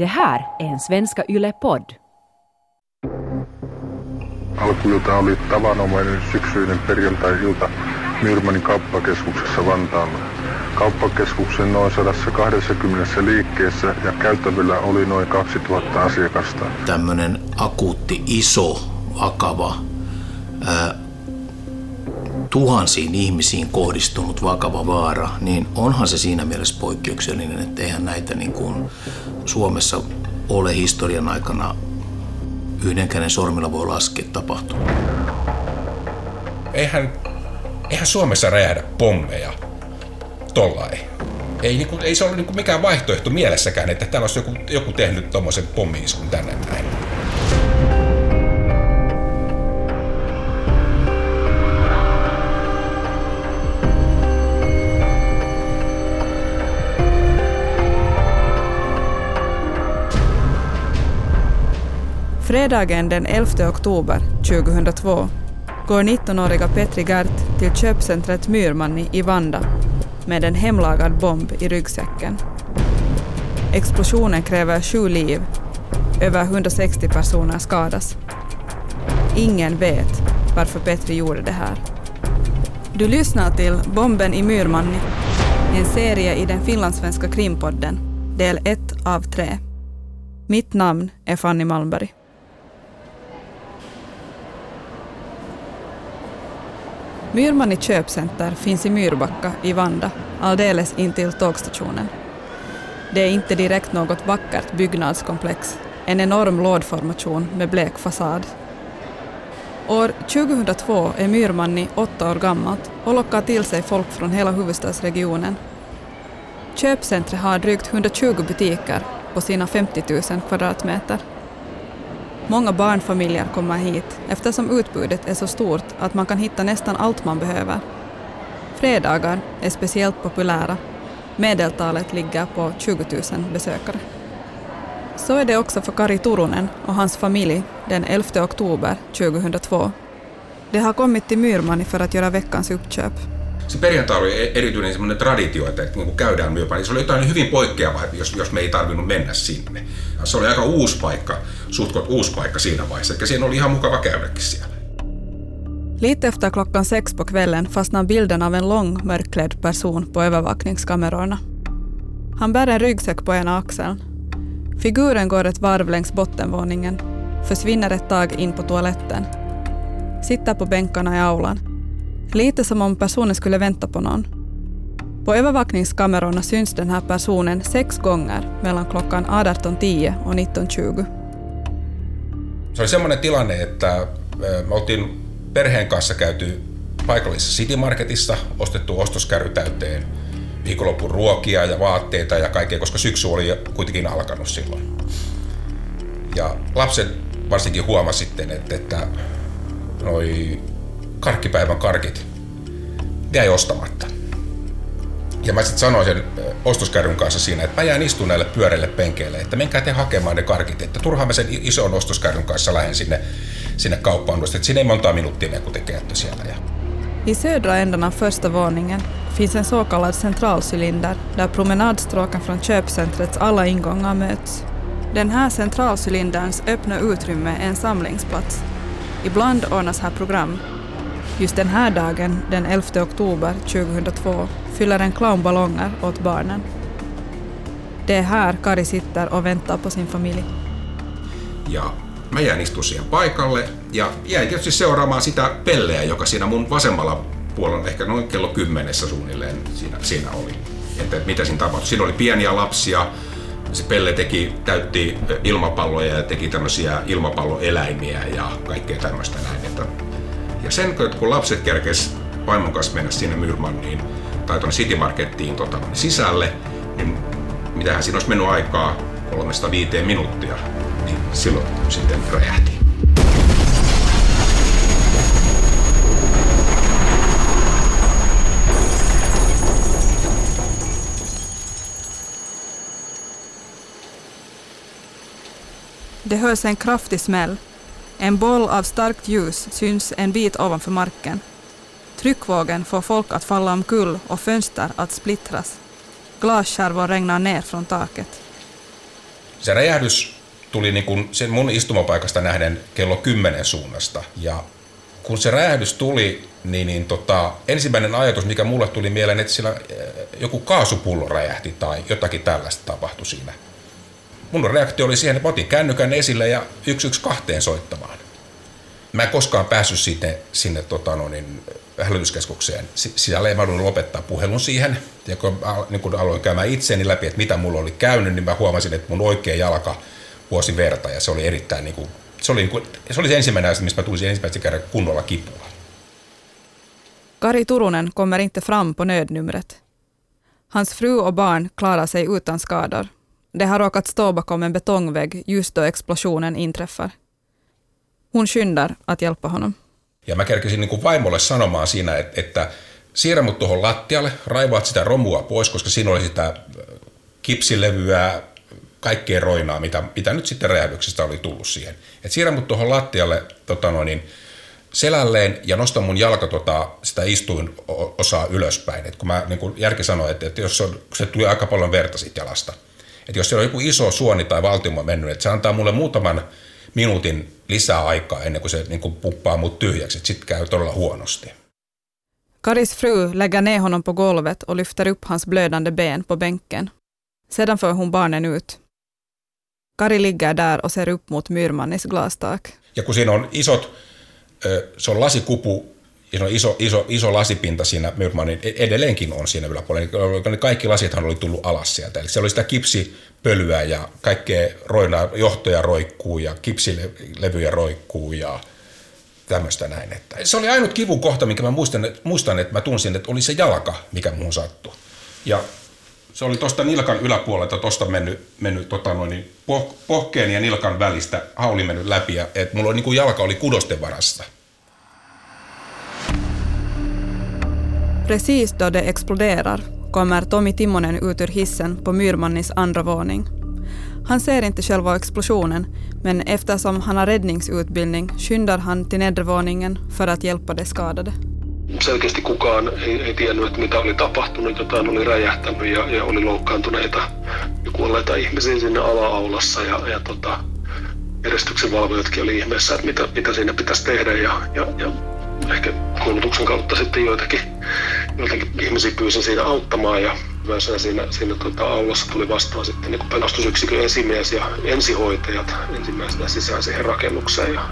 Det här är en Svenska Yle-podd. Alkuilta oli tavanomainen syksyinen perjantai-ilta Myyrmanin kauppakeskuksessa Vantaalla. Kauppakeskuksen noin 120 liikkeessä ja käytävillä oli noin 2000 asiakasta. Tämmöinen akuutti, iso, vakava, ää, tuhansiin ihmisiin kohdistunut vakava vaara, niin onhan se siinä mielessä poikkeuksellinen, että eihän näitä niin kuin Suomessa ole historian aikana yhdenkään sormilla voi laskea tapahtunut. Eihän, eihän Suomessa räjähdä pommeja tollain. Ei, niin kuin, ei se ollut niin kuin mikään vaihtoehto mielessäkään, että täällä olisi joku, joku tehnyt tuommoisen pommiiskun tänne näin. Fredagen den 11 oktober 2002 går 19-åriga Petri Gert till köpcentret Myrmanni i Vanda med en hemlagad bomb i ryggsäcken. Explosionen kräver sju liv. Över 160 personer skadas. Ingen vet varför Petri gjorde det här. Du lyssnar till Bomben i Myrmanni, en serie i den finlandssvenska krimpodden, del 1 av 3. Mitt namn är Fanny Malmberg. Myrmanni köpcenter finns i Myrbacka i Vanda, alldeles intill tågstationen. Det är inte direkt något vackert byggnadskomplex, en enorm lådformation med blek fasad. År 2002 är Myrmanni åtta år gammalt och lockar till sig folk från hela huvudstadsregionen. Köpcentret har drygt 120 butiker på sina 50 000 kvadratmeter. Många barnfamiljer kommer hit eftersom utbudet är så stort att man kan hitta nästan allt man behöver. Fredagar är speciellt populära. Medeltalet ligger på 20 000 besökare. Så är det också för Kari Turunen och hans familj den 11 oktober 2002. De har kommit till Myrmani för att göra veckans uppköp. Se perjantai oli erityinen semmoinen traditio, että niin kuin käydään Myrmani. Niin se oli jotain hyvin poikkeavaa, jos, jos me ei tarvinnut mennä sinne. Se oli aika uusi paikka, suhtkot uusi paikka siinä vaiheessa, eli siinä oli ihan mukava käydäkin siellä. Lite efter klockan sex på kvällen fastnar bilden av en lång mörkklädd person på övervakningskamerorna. Han bär en ryggsäck på ena axeln. Figuren går ett varv längs bottenvåningen, försvinner ett tag in på toaletten, sitter på bänkarna i aulan. Lite som om personen skulle vänta på någon. På övervakningskamerorna syns den här personen sex gånger mellan klockan 18.10 och 19.20. Se oli semmoinen tilanne, että me oltiin perheen kanssa käyty paikallisessa City Marketissa, ostettu ostoskärry täyteen viikonlopun ruokia ja vaatteita ja kaikkea, koska syksy oli kuitenkin alkanut silloin. Ja lapset varsinkin huomasi sitten, että, että noi karkkipäivän karkit jäi ostamatta. Ja mä sitten sanoin sen ostoskärryn kanssa siinä, että mä jään istumaan näille pyöreille penkeille, että menkää te hakemaan ne karkit, että turhaan mä sen ison ostoskärryn kanssa lähden sinne, sinne kauppaan, että siinä ei monta minuuttia kun te käytte siellä. Ja... I södra änden av första våningen finns en så kallad centralcylinder där promenadstråken från köpcentrets alla ingångar möts. Den här centralcylinderns öppna utrymme är en samlingsplats. Ibland ordnas här program. Just den här dagen, den 11 oktober 2002, fyller en clown ballonger åt barnen. Det är här Kari sitter och väntar på sin familj. Ja mä jäin istumaan siihen paikalle ja jäin tietysti seuraamaan sitä pelleä, joka siinä mun vasemmalla puolella, ehkä noin kello kymmenessä suunnilleen siinä, siinä oli. Että mitä siinä tapahtui. Siinä oli pieniä lapsia, se Pelle teki, täytti ilmapalloja ja teki tämmöisiä ilmapalloeläimiä ja kaikkea tämmöistä näin. Ja sen, kun lapset kerkes vaimon kanssa mennä sinne Myrmanniin tai tuonne City Markettiin tota, sisälle, niin mitähän siinä olisi mennyt aikaa kolmesta viiteen minuuttia, niin silloin sitten räjähti. Det hörs en kraftig smäll. En boll av starkt ljus syns en bit ovanför marken. Tryckvågen får folk att falla omkull och fönster att splittras. Glasskärvor regnar ner från taket. Se räjähdys tuli niin kuin sen mun istumapaikasta nähden kello 10 suunnasta. Ja kun se räjähdys tuli, niin, niin tota, ensimmäinen ajatus, mikä mulle tuli mieleen, että siellä joku kaasupullo räjähti tai jotakin tällaista tapahtui siinä. Mun reaktio oli siihen, että mä otin kännykän esille ja yksi yksi kahteen soittamaan. Mä en koskaan päässyt sinne, sinne tota, no, niin, hälytyskeskukseen. Siellä ei mä lopettaa puhelun siihen. Ja kun, niin kun aloin käymään itseeni läpi, että mitä mulla oli käynyt, niin mä huomasin, että mun oikea jalka vuosi verta ja se oli erittäin niin kuin, se oli, niin se oli se ensimmäinen asia, missä mä tulisin ensimmäistä kerran kunnolla kipua. Kari Turunen kommer inte fram på nödnumret. Hans fru och barn klarar sig utan skador. De har råkat stå bakom en betongvägg just då explosionen inträffar. Hon skyndar att hjälpa honom. Ja mä kerkesin niin vaimolle sanomaan siinä, että, että siirrä mut tuohon lattialle, raivaat sitä romua pois, koska siinä oli sitä kipsilevyä, kaikkea roinaa, mitä, mitä nyt sitten räjähdyksestä oli tullut siihen. Et siirrä mut tuohon lattialle tota noin, niin selälleen ja nosta mun jalka tota, sitä istuin osaa ylöspäin. Et kun mä niin kun järki sanoi, että, että jos on, se tuli aika paljon verta siitä jalasta, että jos siellä on joku iso suoni tai valtimo mennyt, että se antaa mulle muutaman minuutin lisää aikaa ennen kuin se niin kuin puppaa mut tyhjäksi, että sitten käy todella huonosti. Karis fru lägger ner honom på golvet och lyfter upp hans blödande ben på bänken. Sedan för hon barnen ut. Kari ligger där och ser upp mot Myrmannis glastak. Ja kun siinä on isot, se on lasikupu ja iso, iso, iso lasipinta siinä Myrmanin, e- edelleenkin on siinä yläpuolella. Kaikki lasithan oli tullut alas sieltä. Eli siellä oli sitä kipsipölyä ja kaikkea roina, johtoja roikkuu ja kipsilevyjä roikkuu ja tämmöistä näin. Että se oli ainut kivun kohta, minkä mä muistan, muistan, että mä tunsin, että oli se jalka, mikä muun sattui. Ja se oli tuosta nilkan yläpuolelta, tuosta mennyt, mennyt tota noin, niin poh, pohkeen ja nilkan välistä hauli mennyt läpi, ja että mulla oli, niin kuin jalka oli kudosten varassa. Precis då det exploderar kommer Tommy Timonen ut ur hissen på Myrmannis andra våning. Han ser inte själva explosionen, men eftersom han har räddningsutbildning skyndar han till nedervåningen för att hjälpa de skadade selkeästi kukaan ei, ei tiennyt, että mitä oli tapahtunut. Jotain oli räjähtänyt ja, ja oli loukkaantuneita ja kuolleita ihmisiä sinne ala-aulassa. Ja, ja tota, järjestyksen valvojatkin oli ihmeessä, että mitä, mitä siinä pitäisi tehdä. Ja, ja, ja ehkä koulutuksen kautta sitten joitakin, joitakin ihmisiä pyysin siinä auttamaan. Ja myös siinä, siinä tota, aulassa tuli vastaan sitten niin pelastusyksikön esimies ja ensihoitajat ensimmäisenä sisään siihen rakennukseen. Ja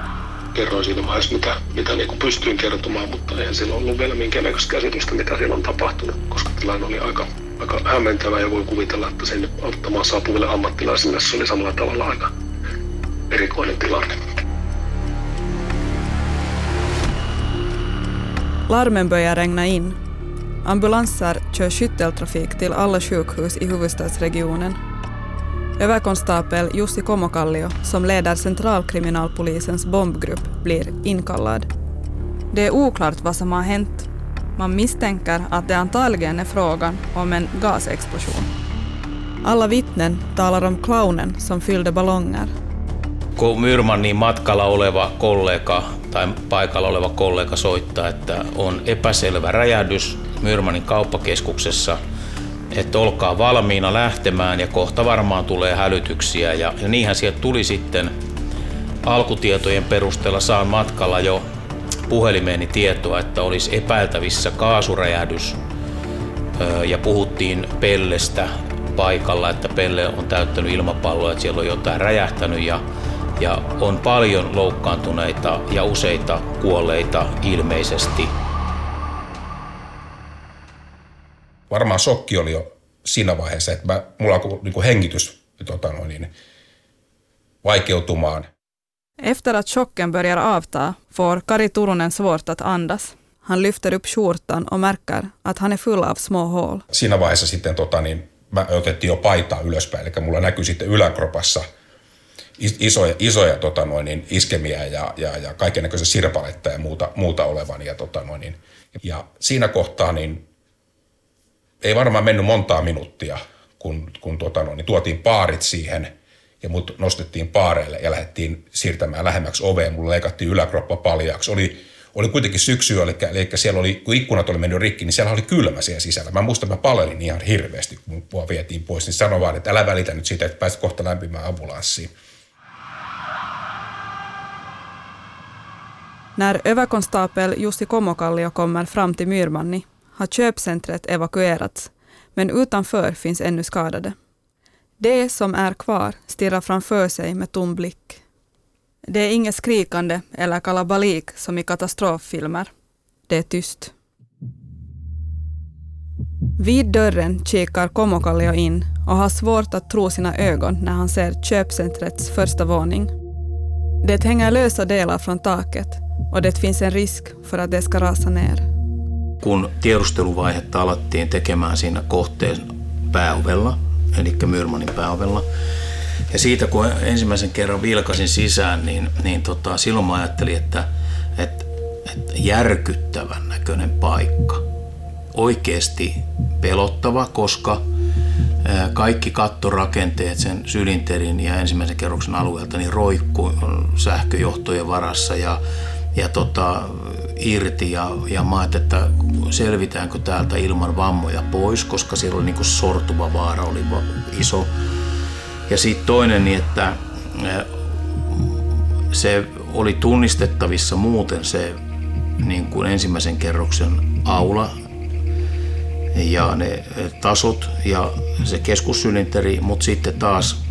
kerroin siinä vaiheessa, mitä, mitä niin kuin pystyin kertomaan, mutta eihän sillä ollut vielä minkäännäköistä käsitystä, mitä siellä on tapahtunut, koska tilanne oli aika, aika hämmentävä ja voi kuvitella, että sen auttamaan saapuville ammattilaisille se oli samalla tavalla aika erikoinen tilanne. Larmen börjar regna in. Ambulanser kör skytteltrafik till alla sjukhus i huvudstadsregionen Överkonstapel Jussi Komokallio, som leder centralkriminalpolisens bombgrupp, blir inkallad. Det är oklart vad som har hänt. Man misstänker att det antagligen är frågan om en gasexplosion. Alla vittnen talar om clownen som fyllde ballonger. Kun Myrmannin matkalla oleva kollega tai paikalla oleva kollega soittaa, että on epäselvä räjähdys Myrmannin kauppakeskuksessa – että olkaa valmiina lähtemään ja kohta varmaan tulee hälytyksiä. Ja, ja niinhän sieltä tuli sitten alkutietojen perusteella saan matkalla jo puhelimeeni tietoa, että olisi epäiltävissä kaasuräjähdys ja puhuttiin pellestä paikalla, että pelle on täyttänyt ilmapalloa, että siellä on jotain räjähtänyt ja, ja on paljon loukkaantuneita ja useita kuolleita ilmeisesti. varmaan shokki oli jo siinä vaiheessa, että mä, mulla alkoi niin hengitys tota noin, niin, vaikeutumaan. Efter att chocken börjar avta får Kari Turunen svårt att andas. Han lyfter upp skjortan och märker att han är full av små hål. Siinä vaiheessa sitten tota, niin, mä otettiin jo paitaa ylöspäin, eli mulla näkyy sitten yläkropassa isoja, isoja tota noin, niin, iskemiä ja, ja, ja kaikennäköistä sirpaletta ja muuta, muuta olevan. Ja, tota noin, niin, ja siinä kohtaa niin ei varmaan mennyt montaa minuuttia, kun, kun tuota, no, niin tuotiin paarit siihen ja mut nostettiin paareille ja lähdettiin siirtämään lähemmäksi oveen. Mulla leikattiin yläkroppa paljaaksi. Oli oli kuitenkin syksy, eli, eli siellä oli, kun ikkunat oli mennyt rikki, niin siellä oli kylmä siellä sisällä. Mä muistan, mä palelin ihan hirveästi, kun mua vietiin pois, niin sanoin vaan, että älä välitä nyt siitä, että pääset kohta lämpimään ambulanssiin. När överkonstapel Jussi Komokallio kommer fram till Myrmanni har köpcentret evakuerats, men utanför finns ännu skadade. De som är kvar stirrar framför sig med tom blick. Det är inget skrikande eller kalabalik som i katastroffilmer. Det är tyst. Vid dörren kikar Komokallio in och har svårt att tro sina ögon när han ser köpcentrets första våning. Det hänger lösa delar från taket och det finns en risk för att det ska rasa ner. Kun tiedusteluvaihetta alettiin tekemään siinä kohteen pääovella, eli Myrmanin pääovella, ja siitä kun ensimmäisen kerran vilkasin sisään, niin, niin tota, silloin mä ajattelin, että, että, että järkyttävän näköinen paikka. Oikeasti pelottava, koska kaikki kattorakenteet sen sylinterin ja ensimmäisen kerroksen alueelta niin roikkuu sähköjohtojen varassa ja, ja tota, irti ja, ja mä että selvitäänkö täältä ilman vammoja pois, koska siellä oli niin sortuva vaara oli iso. Ja sitten toinen, niin että se oli tunnistettavissa muuten se niin kuin ensimmäisen kerroksen aula ja ne tasot ja se keskussylintteri, mutta sitten taas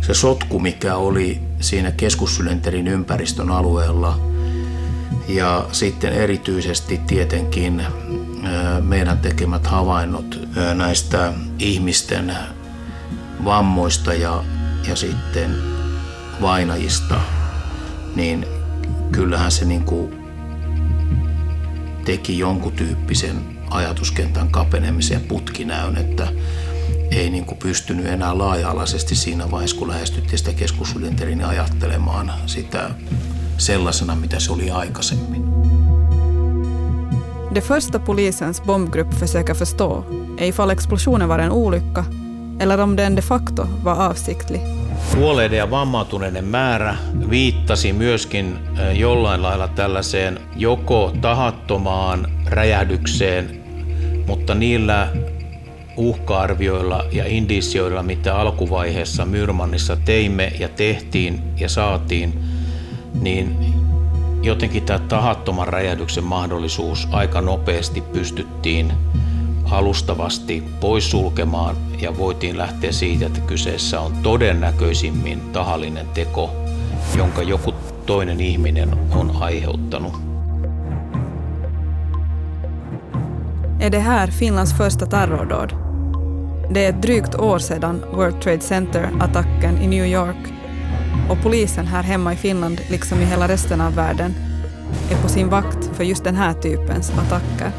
se sotku, mikä oli siinä keskussylinterin ympäristön alueella ja sitten erityisesti tietenkin meidän tekemät havainnot näistä ihmisten vammoista ja, ja sitten vainajista, niin kyllähän se niin kuin teki jonkun tyyppisen ajatuskentän kapenemisen ja putkinäyn, että ei niin kuin pystynyt enää laaja-alaisesti siinä vaiheessa, kun lähestyttiin sitä keskussulinterin ajattelemaan sitä sellaisena, mitä se oli aikaisemmin. Det första polisens bombgrupp försöker förstå är ifall explosionen var en olycka eller om den de facto var avsiktlig. Kuolleiden ja vammautuneiden määrä viittasi myöskin jollain lailla tällaiseen joko tahattomaan räjähdykseen, mutta niillä uhka-arvioilla ja indisioilla, mitä alkuvaiheessa Myrmannissa teimme ja tehtiin ja saatiin, niin jotenkin tämä tahattoman räjähdyksen mahdollisuus aika nopeasti pystyttiin alustavasti poissulkemaan ja voitiin lähteä siitä, että kyseessä on todennäköisimmin tahallinen teko, jonka joku toinen ihminen on aiheuttanut. Är det här Finlands första terrordåd? Det är ett drygt år sedan World Trade Center-attacken i New York och polisen här hemma i Finland, liksom i hela resten av världen, är på sin vakt för just den här typens attacker.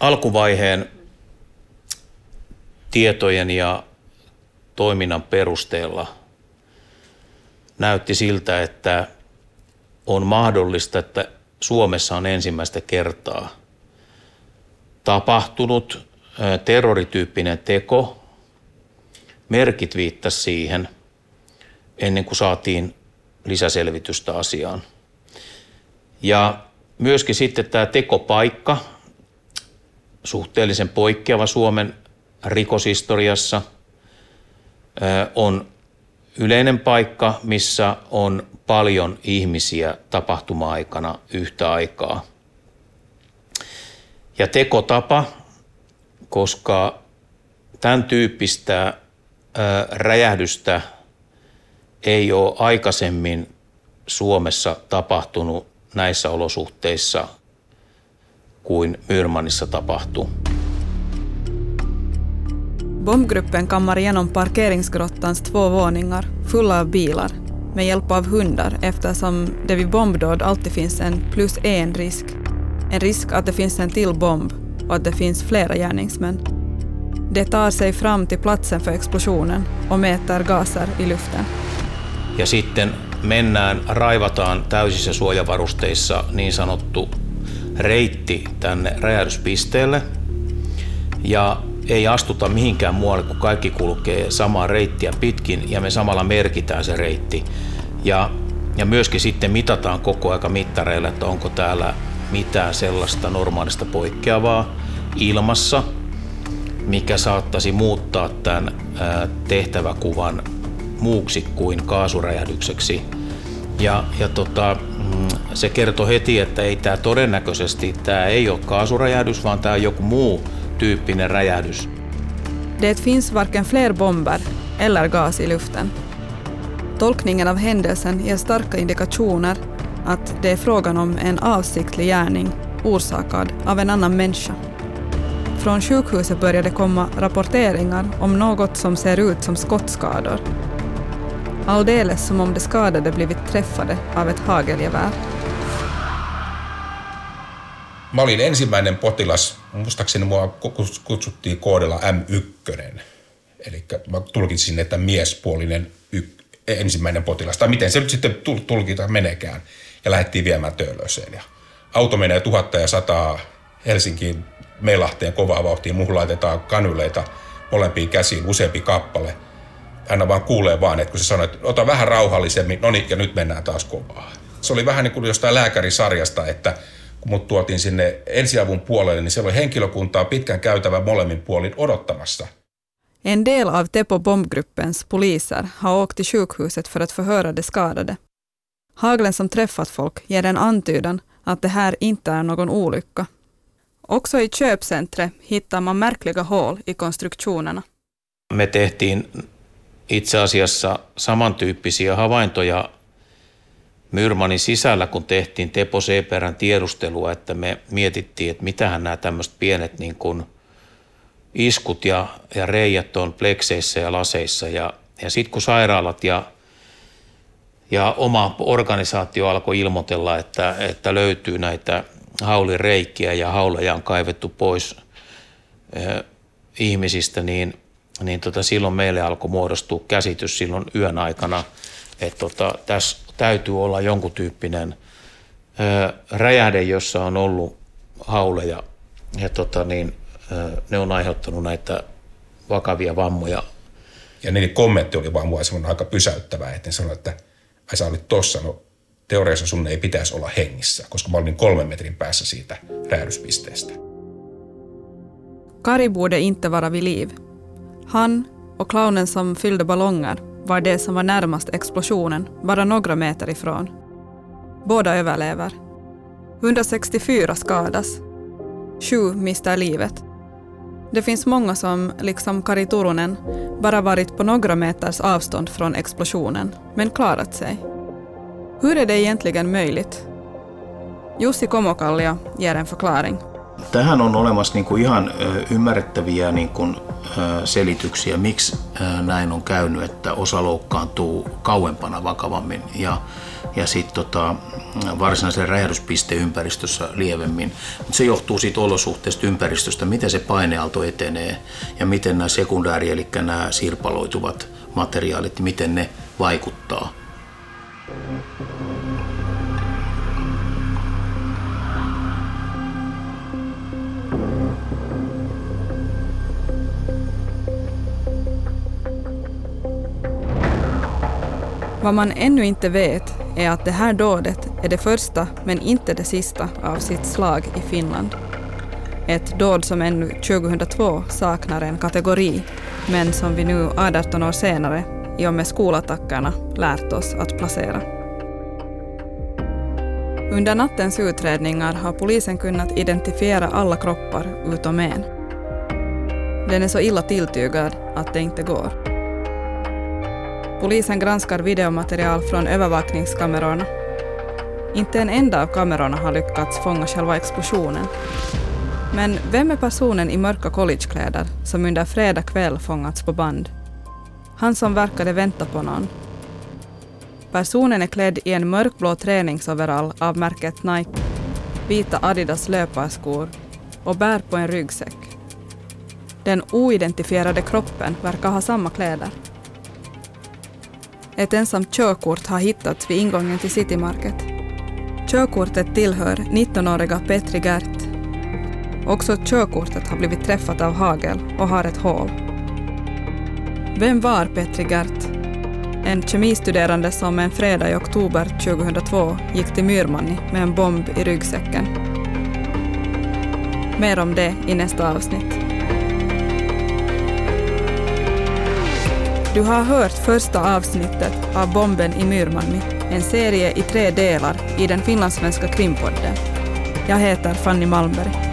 alkuvaiheen tietojen ja toiminnan perusteella näytti siltä, että on mahdollista, että Suomessa on ensimmäistä kertaa tapahtunut terrorityyppinen teko. Merkit viittasi siihen ennen kuin saatiin lisäselvitystä asiaan. Ja myöskin sitten tämä tekopaikka – suhteellisen poikkeava Suomen rikoshistoriassa. On yleinen paikka, missä on paljon ihmisiä tapahtuma-aikana yhtä aikaa. Ja tekotapa, koska tämän tyyppistä räjähdystä ei ole aikaisemmin Suomessa tapahtunut näissä olosuhteissa – kuin Myrmanissa tapahtui. Bombgruppen kammar igenom parkeringsgrottans två våningar fulla av bilar med hjälp av hundar eftersom det vid bombdåd alltid finns en plus en risk. En risk att det finns en till bomb och att det finns flera gärningsmän. De tar sig fram till platsen för explosionen och mäter gaser i luften. Ja sitten mennään, raivataan täysissä suojavarusteissa niin sanottu reitti tänne räjähdyspisteelle ja ei astuta mihinkään muualle, kun kaikki kulkee samaa reittiä pitkin ja me samalla merkitään se reitti. Ja ja myöskin sitten mitataan koko aika mittareilla, että onko täällä mitään sellaista normaalista poikkeavaa ilmassa, mikä saattaisi muuttaa tämän tehtäväkuvan muuksi kuin kaasuräjähdykseksi. Ja, ja tota, mm, se kertoi heti, että ei tämä todennäköisesti tämä ei ole kaasuräjähdys, vaan tämä on joku muu tyyppinen räjähdys. Det finns varken fler bomber eller gas i luften. Tolkningen av händelsen ger starka indikationer att det är frågan om en avsiktlig gärning orsakad av en annan människa. Från sjukhuset började komma rapporteringar om något som ser ut som skottskador. Alldeles som om de skadade blivit träffade av ett hagelgevär. Mä olin ensimmäinen potilas, muistaakseni mua kutsuttiin koodilla M1. Eli mä tulkitsin, että miespuolinen y- ensimmäinen potilas, tai miten se nyt sitten tulkita menekään. Ja lähdettiin viemään Töölöseen. Ja auto menee tuhatta ja sataa Helsinkiin Meilahteen kovaa vauhtia. Muuhun laitetaan kanyleita molempiin käsiin useampi kappale. Aina vaan kuulee vaan, että kun se sanoi, että ota vähän rauhallisemmin, no niin, ja nyt mennään taas kovaa. Se oli vähän niin kuin jostain lääkärisarjasta, että kun mut tuotiin sinne ensiavun puolelle, niin siellä oli henkilökuntaa pitkän käytävä molemmin puolin odottamassa. En del av Teppo bombgruppens poliser har åkt till sjukhuset för att förhöra de skadade. Haglen som träffat folk ger en antydan att det här inte är någon olycka. Också i köpcentret hittar man märkliga hål i konstruktionerna. Me tehtiin itse asiassa samantyyppisiä havaintoja Myrmanin sisällä, kun tehtiin Tepo Seeperän tiedustelua, että me mietittiin, että mitähän nämä tämmöiset pienet niin kuin iskut ja, ja reijät on plekseissä ja laseissa. Ja, ja sitten kun sairaalat ja, ja oma organisaatio alkoi ilmoitella, että, että löytyy näitä haulireikkiä ja hauleja on kaivettu pois eh, ihmisistä, niin, niin tota, silloin meille alkoi muodostua käsitys silloin yön aikana, että tota, tässä täytyy olla jonkun tyyppinen ö, räjähde, jossa on ollut hauleja ja tota, niin, ö, ne on aiheuttanut näitä vakavia vammoja. Ja niiden kommentti oli vaan mua aika pysäyttävä, että ne sanoi, että ai sä olit tossa, no teoriassa sun ei pitäisi olla hengissä, koska mä olin kolmen metrin päässä siitä räjähdyspisteestä. Kari borde inte vara vid liv. Han och clownen som fyllde ballonger var det som var närmast explosionen, bara några meter ifrån. Båda överlever. 164 skadas. Sju mister livet. Det finns många som, liksom Kari Turunen, bara varit på några meters avstånd från explosionen, men klarat sig. Hur är det egentligen möjligt? Jussi Komokallio ger en förklaring. Tähän on olemassa niin kuin ihan ymmärrettäviä niin kuin selityksiä, miksi näin on käynyt, että osa loukkaantuu kauempana vakavammin ja, ja sitten tota, varsinaisen räjähdyspisteympäristössä lievemmin. Mut se johtuu siitä olosuhteesta ympäristöstä, miten se painealto etenee ja miten nämä sekundääri, eli nämä sirpaloituvat materiaalit, miten ne vaikuttaa. Vad man ännu inte vet är att det här dådet är det första, men inte det sista, av sitt slag i Finland. Ett dåd som ännu 2002 saknar en kategori, men som vi nu 18 år senare, i och med skolattackerna, lärt oss att placera. Under nattens utredningar har polisen kunnat identifiera alla kroppar utom en. Den är så illa tilltygad att det inte går. Polisen granskar videomaterial från övervakningskamerorna. Inte en enda av kamerorna har lyckats fånga själva explosionen. Men vem är personen i mörka collegekläder som under fredag kväll fångats på band? Han som verkade vänta på någon. Personen är klädd i en mörkblå träningsoverall av märket Nike, vita Adidas löparskor och bär på en ryggsäck. Den oidentifierade kroppen verkar ha samma kläder. Ett ensamt körkort har hittats vid ingången till City Market. Körkortet tillhör 19-åriga Petri Gert. Också körkortet har blivit träffat av hagel och har ett hål. Vem var Petri Gert? en kemistuderande som en fredag i oktober 2002 gick till Myrmanni med en bomb i ryggsäcken. Mer om det i nästa avsnitt. Du har hört första avsnittet av Bomben i Myrmanni, en serie i tre delar i den finlandssvenska krimpodden. Jag heter Fanny Malmberg.